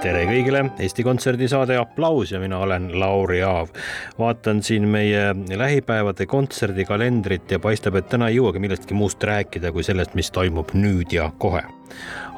Tere kõigile, Eesti Kontserdi saade Applaus ja mina olen Lauri Aav. vaatan siin meie lähipäevade kontserdikalendrit ja paistab, et täna ei jõuagi millestki muust rääkida kui sellest, mis toimub nüüd ja kohe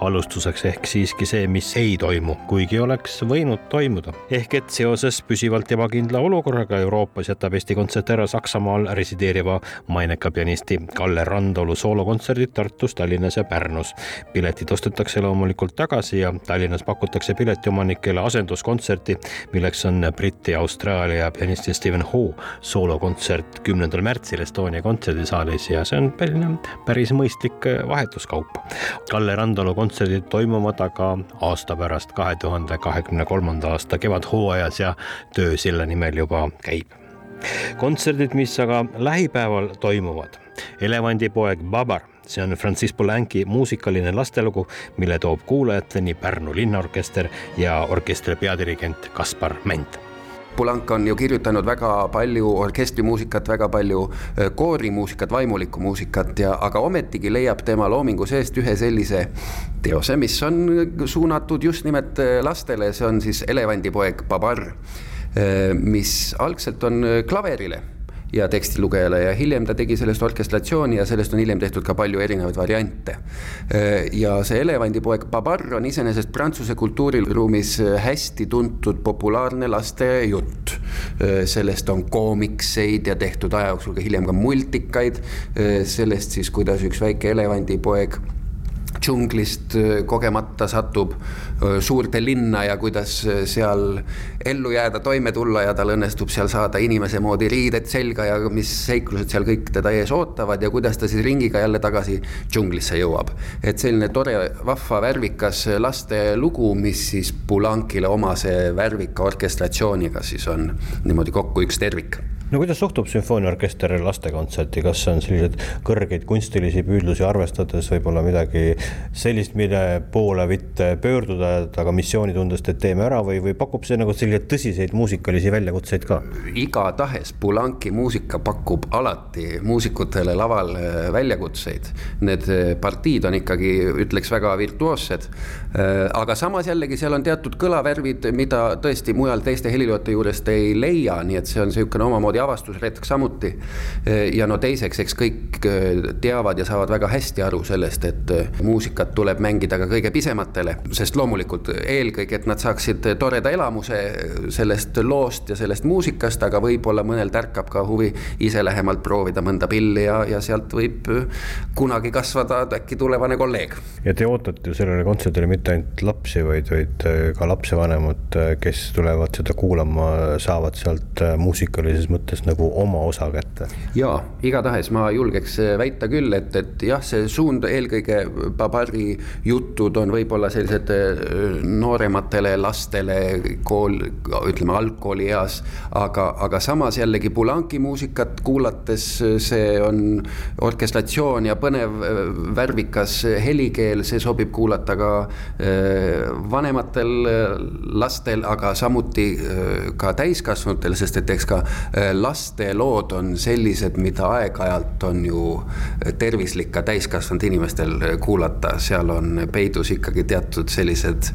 alustuseks ehk siiski see, mis ei toimu, kuigi oleks võinud toimuda. ehk et seoses püsivalt ebakindla olukorraga Euroopas jätab Eesti Kontsert ära Saksamaal resideeriva maineka pianisti Kalle Randolu soolokontserdid Tartus, Tallinnas ja Pärnus. piletid ostetakse loomulikult tagasi ja Tallinnas pakutakse piletiomanikele asenduskontserti, milleks on Briti Austraalia pianisti Steven Ho soolokontsert kümnendal märtsil Estonia kontserdisaalis ja see on päris mõistlik vahetuskaup. Kalle Randalu kontserdid toimuvad aga aasta pärast, kahe tuhande kahekümne kolmanda aasta kevadhooajas ja töö selle nimel juba käib. kontserdid, mis aga lähipäeval toimuvad. elevandipoeg Babar, see on Francis Poulenci muusikaline lastelugu, mille toob kuulajateni Pärnu linnaorkester ja orkestri peadirigent Kaspar Ment Pulank on ju kirjutanud väga palju orkestrimuusikat, väga palju koorimuusikat, vaimulikku muusikat ja, aga ometigi leiab tema loomingu seest ühe sellise teose, mis on suunatud just nimelt lastele, see on siis Elevandipoeg Babar, mis algselt on klaverile ja tekstilugejale ja hiljem ta tegi sellest orkestratsiooni ja sellest on hiljem tehtud ka palju erinevaid variante. ja see Elevandipoeg Babar on iseenesest Prantsuse kultuuriruumis hästi tuntud populaarne lastejutt. sellest on koomikseid ja tehtud aja jooksul ka hiljem ka multikaid, sellest siis, kuidas üks väike elevandipoeg džunglist äh, kogemata satub äh, suurde linna ja kuidas äh, seal ellu jääda, toime tulla ja tal õnnestub seal saada inimese moodi riided selga ja mis seiklused seal kõik teda ees ootavad ja kuidas ta siis ringiga jälle tagasi džunglisse jõuab. et selline tore, vahva, värvikas lastelugu, mis siis Pulankile omase värvika orkestratsiooniga siis on niimoodi kokku üks tervik no kuidas suhtub sümfooniaorkester lastekontserti, kas on selliseid kõrgeid kunstilisi püüdlusi arvestades võib-olla midagi sellist, mille poole mitte pöörduda, aga missioonitundest, et teeme ära või, või pakub see nagu selliseid tõsiseid muusikalisi väljakutseid ka? igatahes Pulanki muusika pakub alati muusikutele laval väljakutseid. Need partiid on ikkagi, ütleks väga virtuoossed. Äh, aga samas jällegi seal on teatud kõlavärvid, mida tõesti mujal teiste heliloojate juurest ei leia, nii et see on niisugune omamoodi avastusretk samuti. ja no teiseks, eks kõik äh, teavad ja saavad väga hästi aru sellest, et äh, muusikat tuleb mängida ka kõige pisematele, sest loomulikult eelkõige, et nad saaksid toreda elamuse sellest loost ja sellest muusikast, aga võib-olla mõnel tärkab ka huvi ise lähemalt proovida mõnda pilli ja, ja sealt võib kunagi kasvada äkki tulevane kolleeg. ja te ootate ju sellele kontserdile mitte ainult lapsi, vaid, vaid ka lapsevanemad, kes tulevad seda kuulama, saavad sealt muusikalises mõttes mõttes nagu oma osa kätte. ja igatahes ma julgeks väita küll, et, et jah, see suund eelkõige Babari jutud on võib-olla sellised äh, noorematele lastele kool, ütleme algkoolieas, aga, aga samas jällegi Pulanki muusikat kuulates see on orkestratsioon ja põnev äh, värvikas helikeel, see sobib kuulata ka äh, vanematel lastel, aga samuti ka täiskasvanutel, sest et eks ka lastelood on sellised, mida aeg-ajalt on ju tervislik ka täiskasvanud inimestel kuulata, seal on peidus ikkagi teatud sellised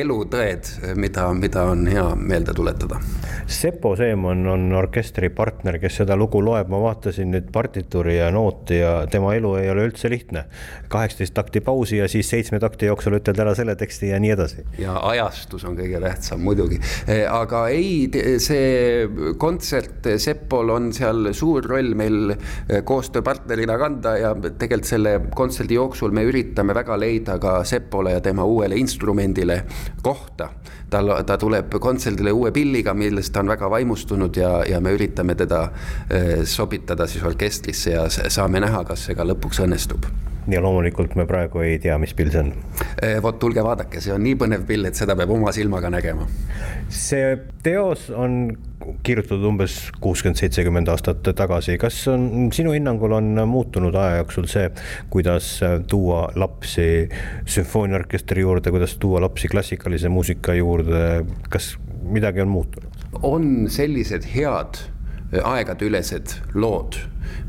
elutõed, mida, mida on hea meelde tuletada. Sepo Seeman on orkestri partner, kes seda lugu loeb, ma vaatasin nüüd partituuri ja nooti ja tema elu ei ole üldse lihtne. kaheksateist takti pausi ja siis seitsme takti jooksul ütled ära selle teksti ja nii edasi. ja ajastus on kõige tähtsam muidugi, e, aga ei, see kontsert Sepol on seal suur roll meil e, koostööpartnerina kanda ja tegelikult selle kontserdi jooksul me üritame väga leida ka Sepole ja tema uuele instrumendile kohta. tal, ta tuleb kontserdile uue pilliga, millest ta on väga vaimustunud ja, ja me üritame teda sobitada siis orkestrisse ja saame näha, kas see ka lõpuks õnnestub ja loomulikult me praegu ei tea, mis pill see on. vot tulge vaadake, see on nii põnev pill, et seda peab oma silmaga nägema. see teos on kirjutatud umbes kuuskümmend, seitsekümmend aastat tagasi, kas on sinu hinnangul on muutunud aja jooksul see, kuidas tuua lapsi sümfooniaorkestri juurde, kuidas tuua lapsi klassikalise muusika juurde, kas midagi on muutunud? on sellised head aegadeülesed lood,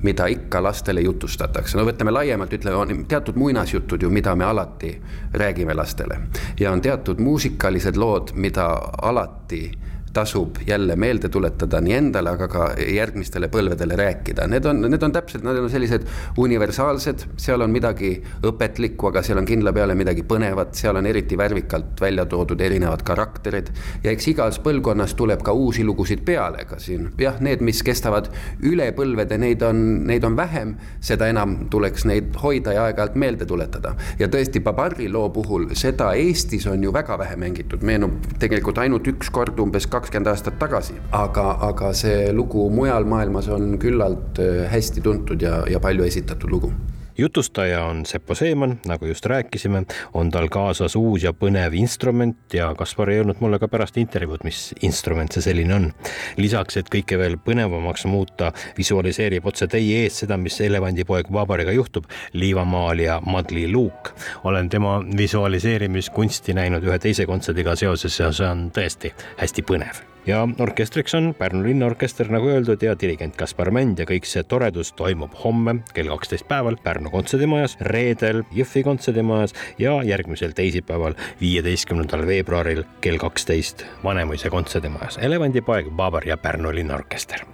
mida ikka lastele jutustatakse, no võtame laiemalt, ütleme, on teatud muinasjutud ju, mida me alati räägime lastele. Ja on teatud muusikalised lood, mida alati tasub jälle meelde tuletada nii endale, aga ka järgmistele põlvedele rääkida. Need on, need on täpselt, nad on sellised universaalsed, seal on midagi õpetlikku, aga seal on kindla peale midagi põnevat, seal on eriti värvikalt välja toodud erinevad karakterid. ja eks igas põlvkonnas tuleb ka uusi lugusid peale, ka siin jah, need, mis kestavad üle põlvede, neid on, neid on vähem, seda enam tuleks neid hoida ja aeg-ajalt meelde tuletada. ja tõesti, Babari loo puhul seda Eestis on ju väga vähe mängitud, meenub tegelikult ainult üks kord umbes kaks kakskümmend aastat tagasi, aga, aga see lugu mujal maailmas on küllalt äh, hästi tuntud ja, ja palju esitatud lugu jutustaja on Seppo Seeman, nagu just rääkisime, on tal kaasas uus ja põnev instrument ja Kaspar ei öelnud mulle ka pärast intervjuud, mis instrument see selline on. lisaks, et kõike veel põnevamaks muuta, visualiseerib otse teie ees seda, mis elevandipoeg Vabariga juhtub, liivamaalija Madli Luuk. olen tema visualiseerimiskunsti näinud ühe teise kontserdiga seoses ja see on tõesti hästi põnev ja orkestriks on Pärnu linnaorkester, nagu öeldud, ja dirigent Kaspar Mänd ja kõik see toredus toimub homme kell kaksteist päeval Pärnu kontserdimajas, reedel Jõhvi kontserdimajas ja järgmisel teisipäeval, viieteistkümnendal veebruaril kell kaksteist Vanemuise kontserdimajas. elevandipoeg, Babar ja Pärnu linnaorkester.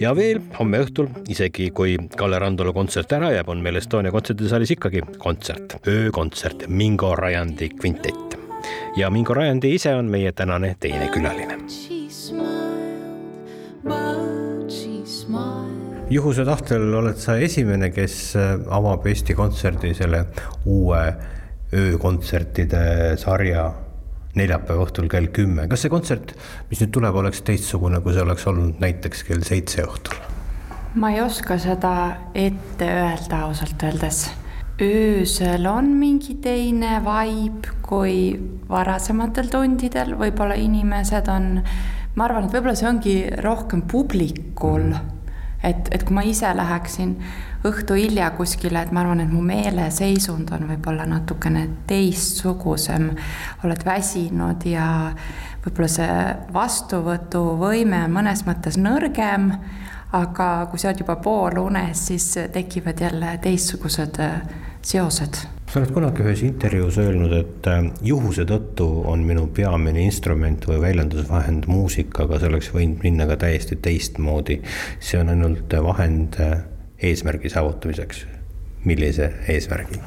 Ja veel homme õhtul, isegi kui Kalle Randalu kontsert ära jääb, on meil Estonia kontserdisaalis ikkagi kontsert, öökontsert Mingo Rajandi kvintett ja Mingo Rajandi ise on meie tänane teine külaline. juhuse tahtel oled sa esimene, kes äh, avab Eesti Kontserdi selle uue öökontsertide sarja neljapäeva õhtul kell kümme. kas see kontsert, mis nüüd tuleb, oleks teistsugune, kui see oleks olnud näiteks kell seitse õhtul? ma ei oska seda ette öelda ausalt öeldes öösel on mingi teine vibe kui varasematel tundidel, võib-olla inimesed on, ma arvan, et võib-olla see ongi rohkem publikul. et, et kui ma ise läheksin õhtu hilja kuskile, et ma arvan, et mu meeleseisund on võib-olla natukene teistsugusem, oled väsinud ja võib-olla see vastuvõtuvõime on mõnes mõttes nõrgem aga kui sa oled juba poolunes, siis tekivad jälle teistsugused äh, seosed. sa oled kunagi ühes intervjuus öelnud, et äh, juhuse tõttu on minu peamine instrument või väljendusvahend muusika, aga see oleks võinud minna ka täiesti teistmoodi. see on ainult vahend äh, eesmärgi saavutamiseks. millise eesmärgi?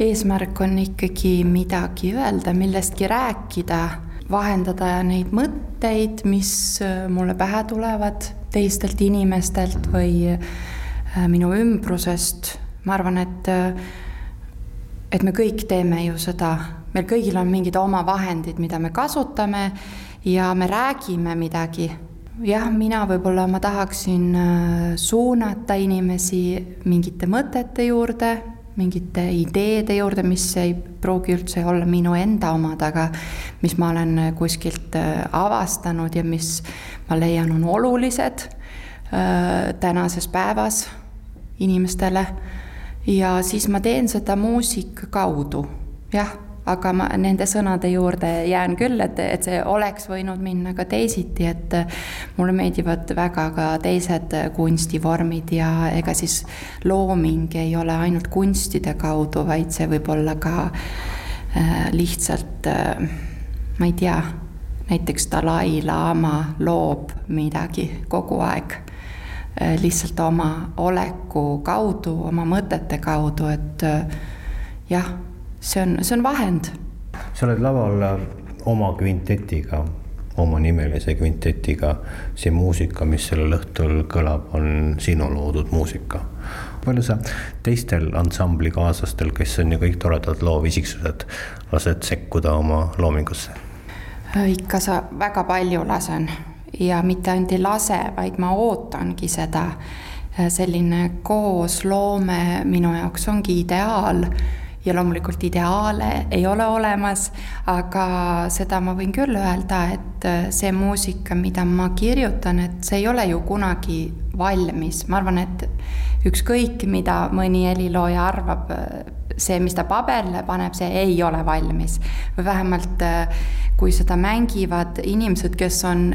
eesmärk on ikkagi midagi öelda, millestki rääkida, vahendada neid mõtteid, mis mulle pähe tulevad teistelt inimestelt või äh, minu ümbrusest. ma arvan, et, äh, et me kõik teeme ju seda, meil kõigil on mingid oma vahendid, mida me kasutame ja me räägime midagi. jah, mina võib-olla ma tahaksin äh, suunata inimesi mingite mõtete juurde, mingite ideede juurde, mis ei pruugi üldse olla minu enda omad, aga mis ma olen kuskilt avastanud ja mis ma leian, on olulised äh, tänases päevas inimestele. ja siis ma teen seda muusika kaudu, jah, aga ma nende sõnade juurde jään küll, et, et see oleks võinud minna ka teisiti, et mulle meeldivad väga ka teised kunstivormid ja ega siis looming ei ole ainult kunstide kaudu, vaid see võib olla ka äh, lihtsalt äh, ma ei tea näiteks Dalai-laama loob midagi kogu aeg äh, lihtsalt oma oleku kaudu, oma mõtete kaudu, et äh, jah, see on, see on vahend. sa oled laval äh, oma kvintetiga, omanimelise kvintetiga. see muusika, mis sellel õhtul kõlab, on sinu loodud muusika. palju sa teistel ansamblikaasllastel, kes on ju kõik toredad loovisiksused, lased sekkuda oma loomingusse? ikka sa väga palju lasen ja mitte ainult ei lase, vaid ma ootangi seda. selline koosloome minu jaoks ongi ideaal ja loomulikult ideaale ei ole olemas, aga seda ma võin küll öelda, et äh, see muusika, mida ma kirjutan, et see ei ole ju kunagi valmis, ma arvan, et ükskõik, mida mõni helilooja arvab, äh, see, mis ta paberile paneb, see ei ole valmis. või vähemalt äh, kui seda mängivad inimesed, kes on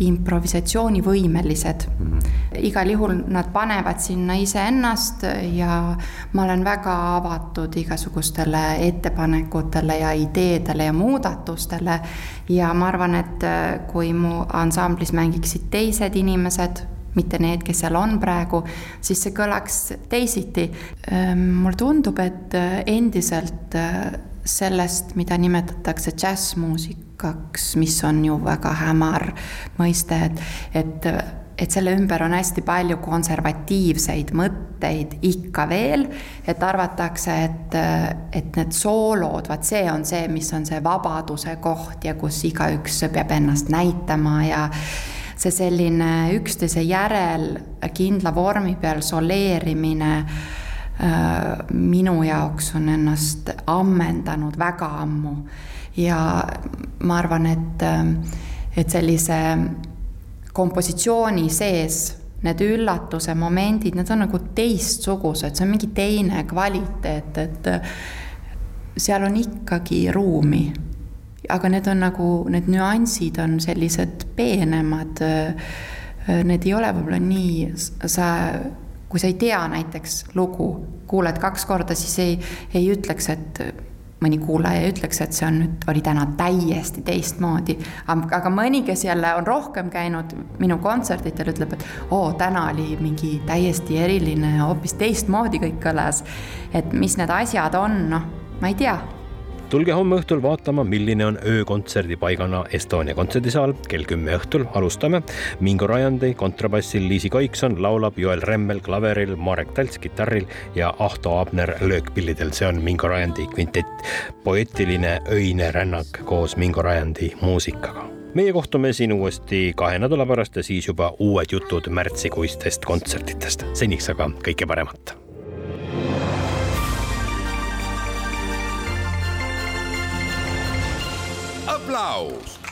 improvisatsioonivõimelised mm. -hmm. igal juhul nad panevad sinna iseennast ja ma olen väga avatud igasugustele ettepanekutele ja ideedele ja muudatustele. ja ma arvan, et kui mu ansamblis mängiksid teised inimesed, mitte need, kes seal on praegu, siis see kõlaks teisiti. Ehm, mulle tundub, et endiselt sellest, mida nimetatakse džässmuusikaks, mis on ju väga hämar mõiste, et, et, et selle ümber on hästi palju konservatiivseid mõtteid ikka veel, et arvatakse, et, et need soolod, vaat see on see, mis on see vabaduse koht ja kus igaüks peab ennast näitama ja see selline üksteise järel kindla vormi peal soleerimine minu jaoks on ennast ammendanud väga ammu ja ma arvan, et, et sellise kompositsiooni sees need üllatuse momendid, need on nagu teistsugused, see on mingi teine kvaliteet, et seal on ikkagi ruumi. aga need on nagu, need nüansid on sellised peenemad. Need ei ole võib-olla nii, sa kui sa ei tea näiteks lugu, kuuled kaks korda, siis ei, ei ütleks, et mõni kuulaja ei ütleks, et see on nüüd, oli täna täiesti teistmoodi. aga mõni, kes jälle on rohkem käinud minu kontserditel, ütleb, et oo, täna oli mingi täiesti eriline, hoopis teistmoodi kõik kõlas. et mis need asjad on, noh, ma ei tea tulge homme õhtul vaatama, milline on öökontserdi paigana Estonia kontserdisaal. kell kümme õhtul alustame. Mingo Rajandi kontrabassil, Liisi Koikson laulab, Joel Remmel klaveril, Marek Talts kitarril ja Ahto Abner löökpillidel. see on Mingo Rajandi kvintett. poeetiline öine rännak koos Mingo Rajandi muusikaga meie kohtume siin uuesti kahe nädala pärast ja siis juba uued jutud märtsikuistest kontsertidest. seniks aga kõike paremat aplaus